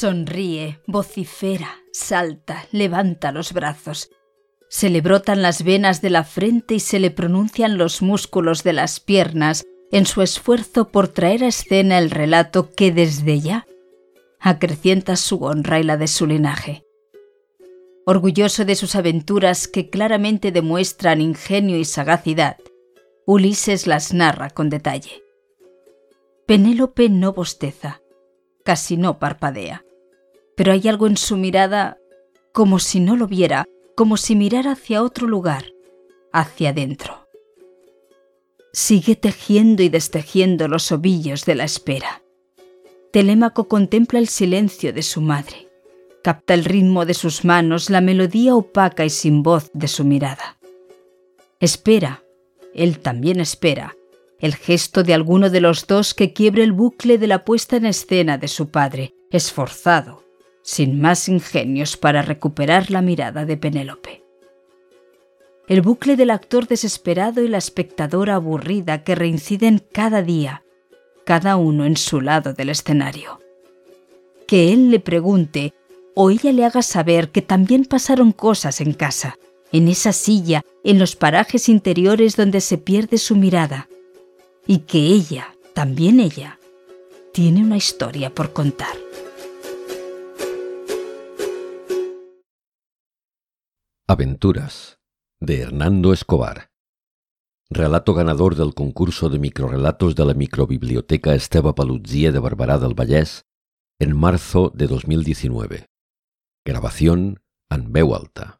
Sonríe, vocifera, salta, levanta los brazos. Se le brotan las venas de la frente y se le pronuncian los músculos de las piernas en su esfuerzo por traer a escena el relato que desde ya acrecienta su honra y la de su linaje. Orgulloso de sus aventuras que claramente demuestran ingenio y sagacidad, Ulises las narra con detalle. Penélope no bosteza, casi no parpadea, pero hay algo en su mirada como si no lo viera, como si mirara hacia otro lugar, hacia adentro. Sigue tejiendo y destejiendo los ovillos de la espera. Telémaco contempla el silencio de su madre, capta el ritmo de sus manos, la melodía opaca y sin voz de su mirada. Espera, él también espera, el gesto de alguno de los dos que quiebre el bucle de la puesta en escena de su padre, esforzado, sin más ingenios para recuperar la mirada de Penélope. El bucle del actor desesperado y la espectadora aburrida que reinciden cada día, cada uno en su lado del escenario. Que él le pregunte o ella le haga saber que también pasaron cosas en casa, en esa silla, en los parajes interiores donde se pierde su mirada, y que ella, también ella, tiene una historia por contar. Aventuras de Hernando Escobar. Relato ganador del concurso de microrelatos de la microbiblioteca Esteba Palutzia de Barberá del Vallès en marzo de 2019. Grabación en veu alta.